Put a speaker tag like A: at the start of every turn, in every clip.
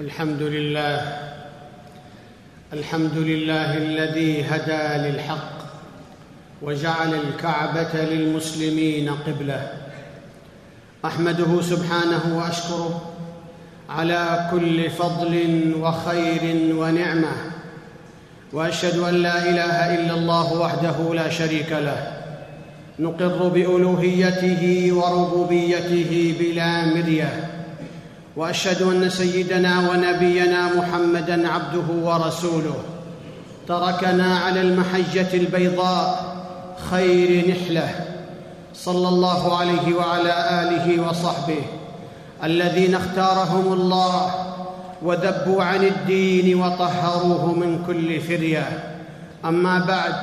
A: الحمد لله. الحمد لله الذي هدى للحق وجعل الكعبة للمسلمين قبلة. أحمده سبحانه وأشكره على كل فضل وخير ونعمة. وأشهد أن لا إله إلا الله وحده لا شريك له. نقر بألوهيته وربوبيته بلا مرية. وأشهد أن سيدنا ونبينا محمدا عبده ورسوله. تركنا على المحجة البيضاء خير نحلة. صلى الله عليه وعلى آله وصحبه. الذين اختارهم الله وذبوا عن الدين وطهروه من كل فرية. أما بعد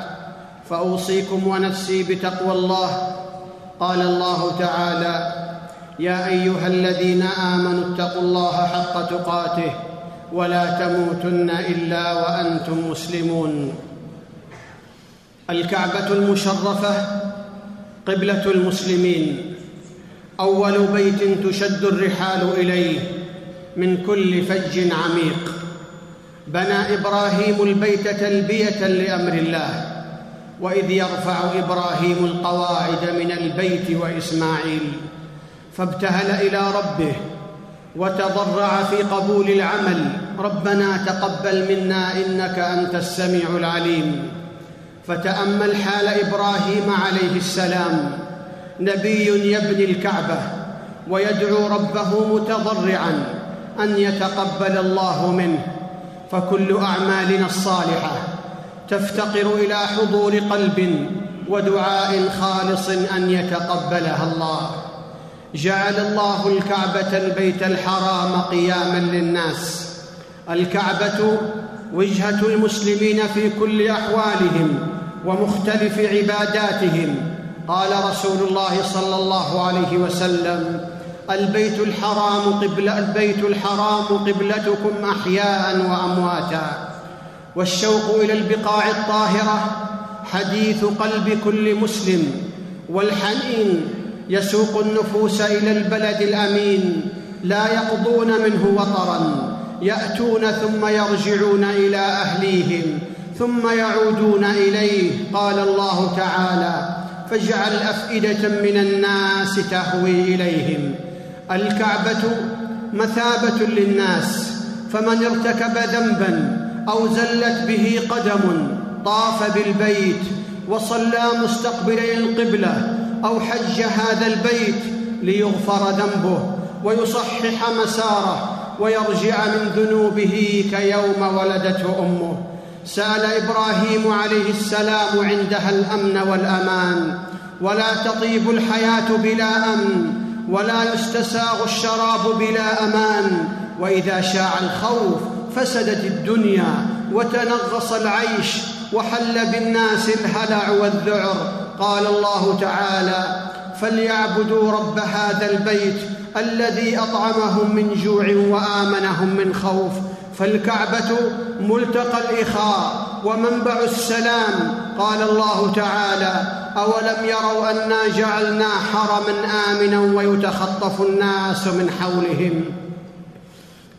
A: فأوصيكم ونفسي بتقوى الله. قال الله تعالى يا أيها الذين آمنوا اتقوا الله حق تقاته ولا تموتن إلا وأنتم مسلمون. الكعبة المشرفة قبلة المسلمين. أول بيت تشد الرحال إليه من كل فج عميق. بنى إبراهيم البيت تلبية لأمر الله وإذ يرفع إبراهيم القواعد من البيت وإسماعيل. فابتهل إلى ربه وتضرع في قبول العمل. ربنا تقبل منا إنك أنت السميع العليم. فتأمل حال إبراهيم عليه السلام. نبي يبني الكعبة ويدعو ربه متضرعا أن يتقبل الله منه. فكل أعمالنا الصالحة تفتقر إلى حضور قلب ودعاء خالص أن يتقبلها الله. جعل الله الكعبة البيت الحرام قياما للناس. الكعبة وجهة المسلمين في كل أحوالهم ومختلف عباداتهم. قال رسول الله صلى الله عليه وسلم البيت الحرام قبل البيت الحرام قبلتكم أحياء وأمواتا. والشوق إلى البقاع الطاهرة حديث قلب كل مسلم. والحنين يسوق النفوس إلى البلد الأمين لا يقضون منه وطرا. يأتون ثم يرجعون إلى أهليهم ثم يعودون إليه. قال الله تعالى فاجعل أفئدة من الناس تهوي إليهم. الكعبة مثابة للناس فمن ارتكب ذنبا أو زلت به قدم طاف بالبيت وصلى مستقبلي القبلة أو حج هذا البيت ليغفر ذنبه ويصحح مساره ويرجع من ذنوبه كيوم ولدته أمه. سأل إبراهيم عليه السلام عندها الأمن والأمان ولا تطيب الحياة بلا أمن ولا يستساغ الشراب بلا أمان وإذا شاع الخوف فسدت الدنيا وتنغص العيش وحل بالناس الهلع والذعر قال الله تعالى فليعبدوا رب هذا البيت الذي أطعمهم من جوع وآمنهم من خوف. فالكعبة ملتقى الإخاء ومنبع السلام. قال الله تعالى أولم يروا أنا جعلنا حرما آمنا ويتخطف الناس من حولهم؟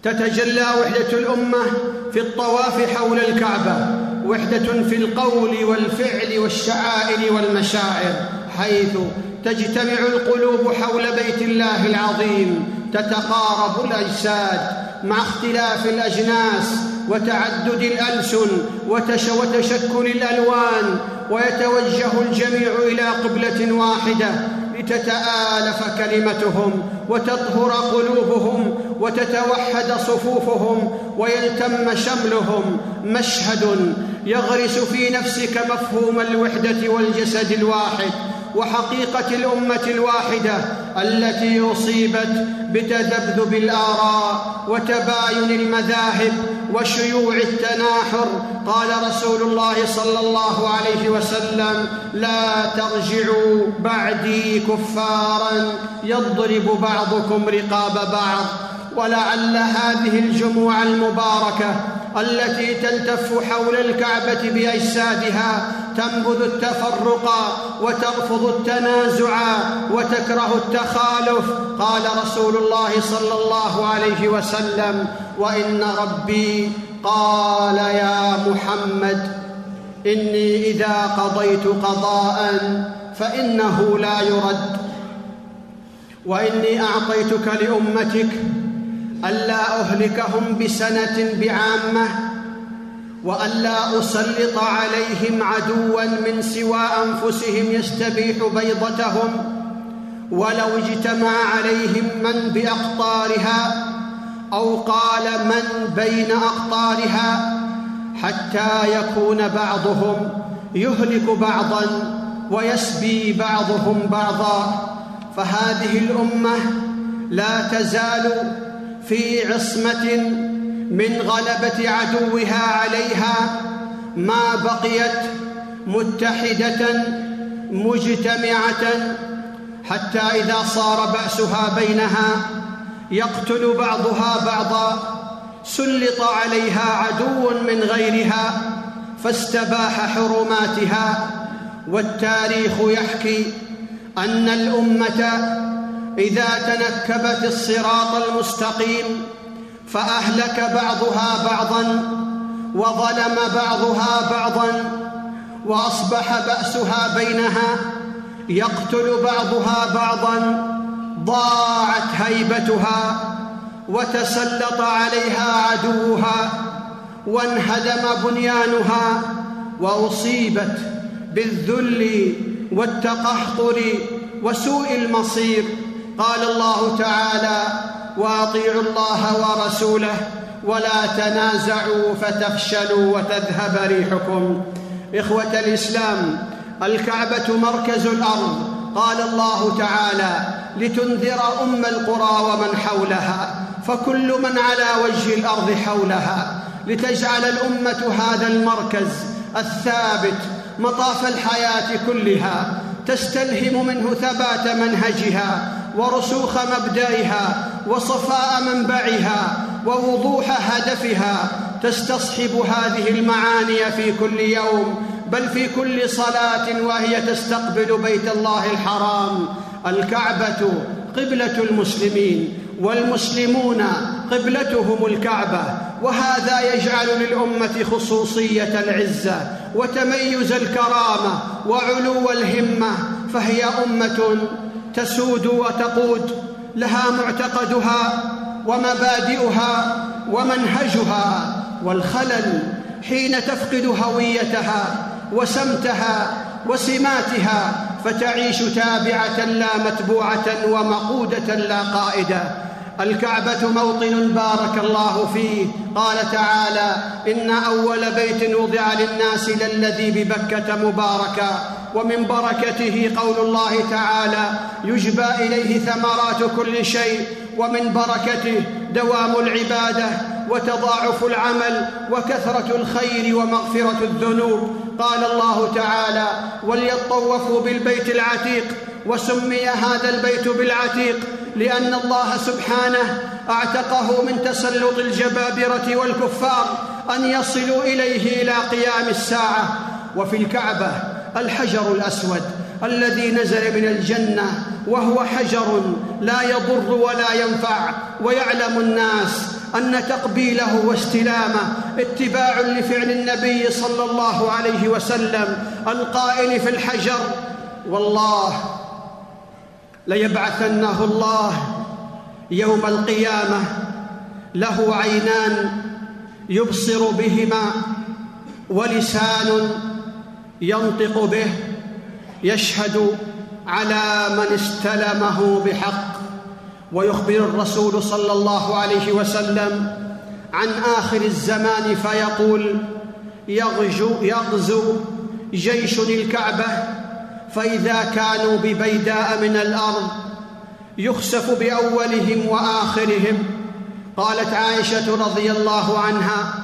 A: تتجلى وحدة الأمة في الطواف حول الكعبة. وحدة في القول والفعل والشعائر والمشاعر حيث تجتمع القلوب حول بيت الله العظيم تتقارب الأجساد مع اختلاف الأجناس وتعدد الألسن وتشكل الألوان ويتوجه الجميع إلى قبلة واحدة لتتآلف كلمتهم وتطهر قلوبهم وتتوحد صفوفهم ويلتم شملهم مشهد يغرس في نفسك مفهوم الوحدة والجسد الواحد وحقيقة الأمة الواحدة التي أصيبت بتذبذب الآراء وتباين المذاهب وشيوع التناحر. قال رسول الله صلى الله عليه وسلم لا ترجعوا بعدي كفارا يضرب بعضكم رقاب بعض ولعل هذه الجموع المباركة التي تلتف حول الكعبة بأجسادها تنبذ التفرق وترفض التنازع وتكره التخالف. قال رسول الله صلى الله عليه وسلم وإن ربي قال يا محمد إني إذا قضيت قضاء فإنه لا يرد وإني أعطيتك لأمتك ألا أهلكهم بسنة بعامة وألا أسلط عليهم عدوا من سوى أنفسهم يستبيح بيضتهم ولو اجتمع عليهم من بأقطارها أو قال من بين أقطارها حتى يكون بعضهم يهلك بعضا ويسبي بعضهم بعضا. فهذه الأمة لا تزال في عصمة من غلبة عدوها عليها ما بقيت متحدة مجتمعة حتى إذا صار بأسها بينها يقتل بعضها بعضا سلط عليها عدو من غيرها فاستباح حرماتها والتاريخ يحكي أن الأمة إذا تنكبت الصراط المستقيم فأهلك بعضها بعضا وظلم بعضها بعضا وأصبح بأسها بينها يقتل بعضها بعضا ضاعت هيبتها وتسلط عليها عدوها وانهدم بنيانها وأصيبت بالذل والتقهقر وسوء المصير قال الله تعالى وأطيعوا الله ورسوله ولا تنازعوا فتفشلوا وتذهب ريحكم. إخوة الإسلام الكعبة مركز الأرض. قال الله تعالى لتنذر أم القرى ومن حولها فكل من على وجه الأرض حولها. لتجعل الأمة هذا المركز الثابت مطاف الحياة كلها. تستلهم منه ثبات منهجها. ورسوخ مبدئها وصفاء منبعها ووضوح هدفها تستصحب هذه المعاني في كل يوم بل في كل صلاة وهي تستقبل بيت الله الحرام الكعبة قبلة المسلمين والمسلمون قبلتهم الكعبة. وهذا يجعل للأمة خصوصية العزة وتميز الكرامة وعلو الهمة فهي أمة تسود وتقود لها معتقدها ومبادئها ومنهجها والخلل حين تفقد هويتها وسمتها وسماتها فتعيش تابعة لا متبوعة ومقودة لا قائدة. الكعبة موطن بارك الله فيه. قال تعالى إن أول بيت وضع للناس للذي ببكة مباركا ومن بركته قول الله تعالى يجبى إليه ثمرات كل شيء ومن بركته دوام العبادة وتضاعف العمل وكثرة الخير ومغفرة الذنوب. قال الله تعالى وليطوفوا بالبيت العتيق وسمي هذا البيت بالعتيق لأن الله سبحانه أعتقه من تسلط الجبابرة والكفار أن يصلوا إليه إلى قيام الساعة. وفي الكعبة الحجر الأسود الذي نزل من الجنة وهو حجر لا يضر ولا ينفع ويعلم الناس أن تقبيله واستلامه اتباع لفعل النبي صلى الله عليه وسلم القائل في الحجر. والله ليبعثنه الله يوم القيامة له عينان يبصر بهما ولسان ينطق به يشهد على من استلمه بحق. ويخبر الرسول صلى الله عليه وسلم عن آخر الزمان فيقول يغزو, يغزو جيش الكعبة فإذا كانوا ببيداء من الأرض يخسف بأولهم وآخرهم. قالت عائشة رضي الله عنها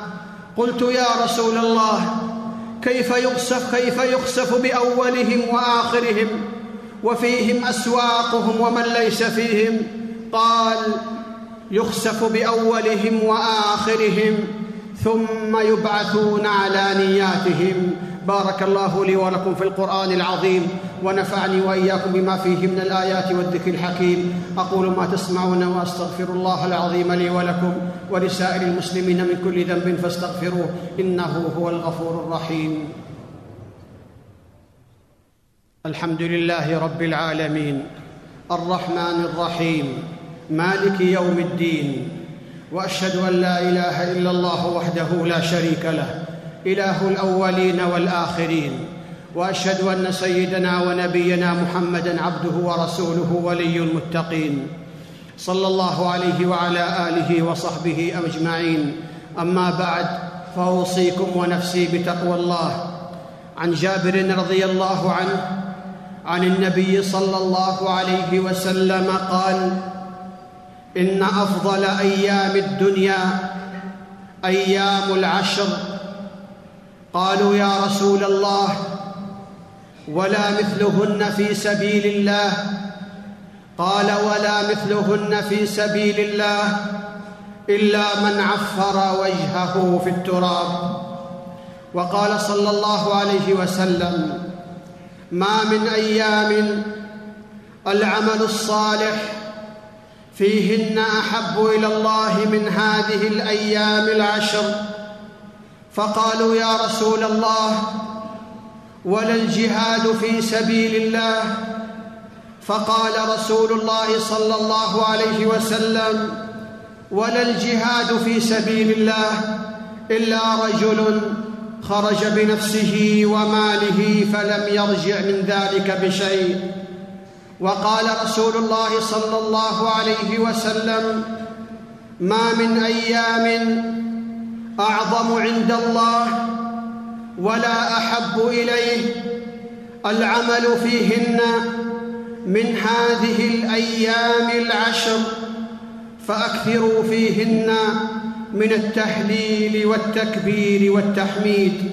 A: قلت يا رسول الله كيف يخسف كيف يخسف بأولهم وآخرهم؟ وفيهم أسواقهم ومن ليس فيهم؟ قال يخسف بأولهم وآخرهم ثم يبعثون على نياتهم. بارك الله لي ولكم في القرآن العظيم ونفعني وإياكم بما فيه من الآيات والذكر الحكيم. أقول ما تسمعون وأستغفر الله العظيم لي ولكم ولسائر المسلمين من كل ذنب فاستغفروه إنه هو الغفور الرحيم. الحمد لله رب العالمين الرحمن الرحيم مالك يوم الدين وأشهد أن لا إله إلا الله وحده لا شريك له إله الأولين والآخرين وأشهد أن سيدنا ونبينا محمدا عبده ورسوله ولي المتقين. صلى الله عليه وعلى آله وصحبه أجمعين. أما بعد فأوصيكم ونفسي بتقوى الله. عن جابر رضي الله عنه عن النبي صلى الله عليه وسلم قال إن أفضل أيام الدنيا أيام العشر قالوا يا رسول الله ولا مثلهن في سبيل الله. قال ولا مثلهن في سبيل الله إلا من عفر وجهه في التراب. وقال صلى الله عليه وسلم ما من أيام العمل الصالح فيهن أحب إلى الله من هذه الأيام العشر فقالوا يا رسول الله ولا الجهاد في سبيل الله؟ فقال رسول الله صلى الله عليه وسلم ولا الجهاد في سبيل الله إلا رجل خرج بنفسه وماله فلم يرجع من ذلك بشيء. وقال رسول الله صلى الله عليه وسلم ما من أيام أعظم عند الله ولا أحب إليه العمل فيهن من هذه الأيام العشر فأكثروا فيهن من التهليل والتكبير والتحميد.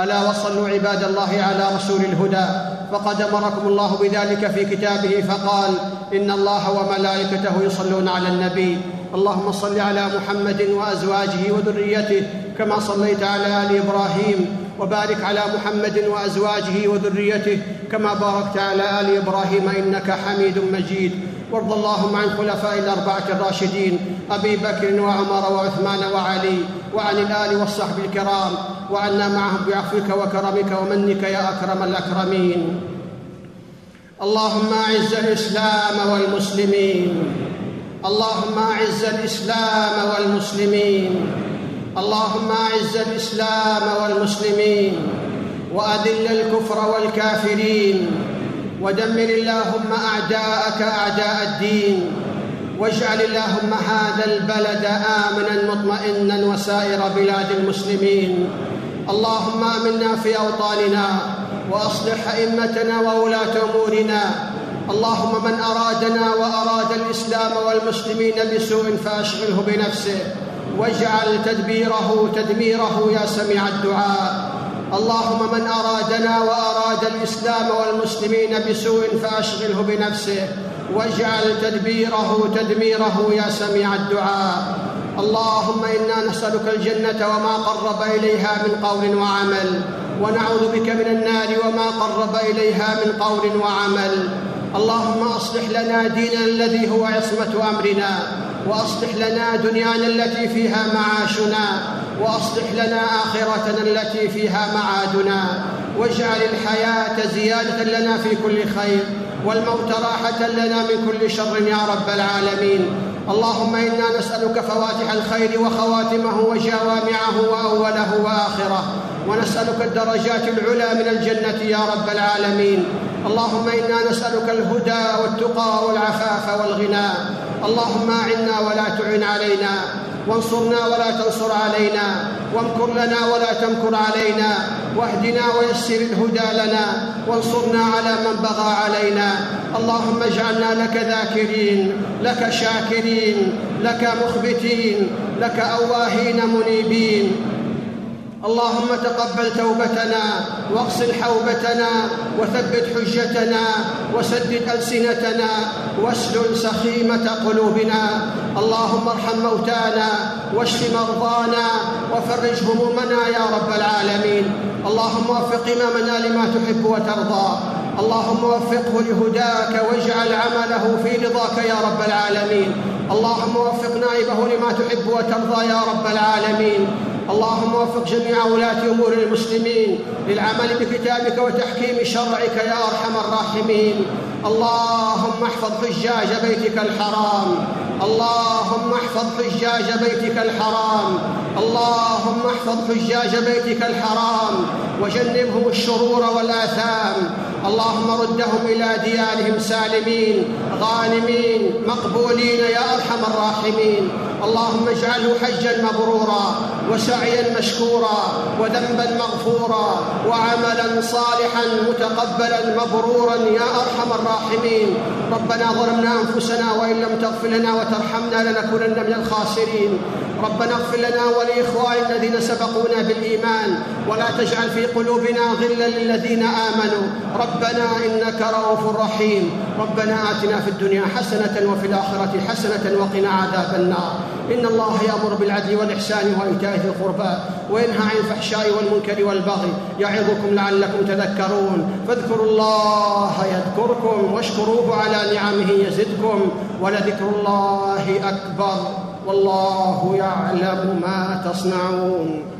A: ألا وصلوا عباد الله على رسول الهدى. فقد أمركم الله بذلك في كتابه فقال إن الله وملائكته يصلون على النبي. اللهم صل على محمد وأزواجه وذريته كما صليت على آل إبراهيم وبارك على محمد وأزواجه وذريته كما باركت على آل إبراهيم إنك حميد مجيد. وارض اللهم عن خلفاء الأربعة الراشدين أبي بكر وعمر وعثمان وعلي وعن الآل والصحب الكرام وعنا معهم بعفوك وكرمك ومنك يا أكرم الأكرمين. اللهم أعز الإسلام والمسلمين. اللهم اعز الإسلام والمسلمين. اللهم اعز الإسلام والمسلمين. وأذل الكفر والكافرين. ودمر اللهم أعداءك أعداء الدين. واجعل اللهم هذا البلد آمنا مطمئنا وسائر بلاد المسلمين. اللهم آمنا في أوطاننا. وأصلح أئمتنا وولاة أمورنا. اللهم من أرادنا وأراد الإسلام والمسلمين بسوء فأشغله بنفسه واجعل تدبيره تدميره يا سميع الدعاء. اللهم من أرادنا وأراد الإسلام والمسلمين بسوء فأشغله بنفسه واجعل تدبيره تدميره يا سميع الدعاء. اللهم إنا نسألك الجنة وما قرب إليها من قول وعمل ونعوذ بك من النار وما قرب إليها من قول وعمل اللهم أصلح لنا ديننا الذي هو عصمة أمرنا وأصلح لنا دنيانا التي فيها معاشنا وأصلح لنا آخرتنا التي فيها معادنا واجعل الحياة زيادة لنا في كل خير والموت راحة لنا من كل شر يا رب العالمين. اللهم إنا نسألك فواتح الخير وخواتمه وجوامعه وأوله وآخره ونسألك الدرجات العلى من الجنة يا رب العالمين. اللهم إنا نسألك الهدى والتقى والعفاف والغنى. اللهم أعنا ولا تعن علينا. وانصرنا ولا تنصر علينا. وامكر لنا ولا تمكر علينا. واهدنا ويسر الهدى لنا. وانصرنا على من بغى علينا. اللهم اجعلنا لك ذاكرين لك شاكرين لك مخبتين لك أواهين منيبين. اللهم تقبل توبتنا واغسل حوبتنا وثبت حجتنا وسدد ألسنتنا واسلل سخيمة قلوبنا. اللهم ارحم موتانا واشف مرضانا وفرج همومنا يا رب العالمين. اللهم وفق إمامنا لما تحب وترضى. اللهم وفقه لهداك واجعل عمله في رضاك يا رب العالمين. اللهم وفق نائبه لما تحب وترضى يا رب العالمين. اللهم وفق جميع ولاة أمور المسلمين للعمل بكتابك وتحكيم شرعك يا أرحم الراحمين. اللهم احفظ حجاج بيتك الحرام. اللهم احفظ حجاج بيتك الحرام. اللهم احفظ حجاج بيتك الحرام. وجنبهم الشرور والآثام. اللهم ردهم إلى ديارهم سالمين غانمين مقبولين يا أرحم الراحمين. اللهم اجعله حجا مبرورا وسعيا مشكورا وذنبا مغفورا وعملا صالحا متقبلا مبرورا يا أرحم الراحمين. ربنا ظلمنا أنفسنا وإن لم تغفر لنا وترحمنا لنكونن من الخاسرين. ربنا اغفر لنا ولإخواننا الذين سبقونا بالإيمان ولا تجعل في قلوبنا غلا للذين آمنوا. ربنا إنك رؤوف رحيم. ربنا آتنا في الدنيا حسنة وفي الآخرة حسنة وقنا عذاب النار. إن الله يأمر بالعدل والإحسان وإيتاء ذي القربى وينهى عن الفحشاء والمنكر والبغي يعظكم لعلكم تذكرون فاذكروا الله يذكركم واشكروه على نعمه يزدكم ولذكر الله أكبر والله يعلم ما تصنعون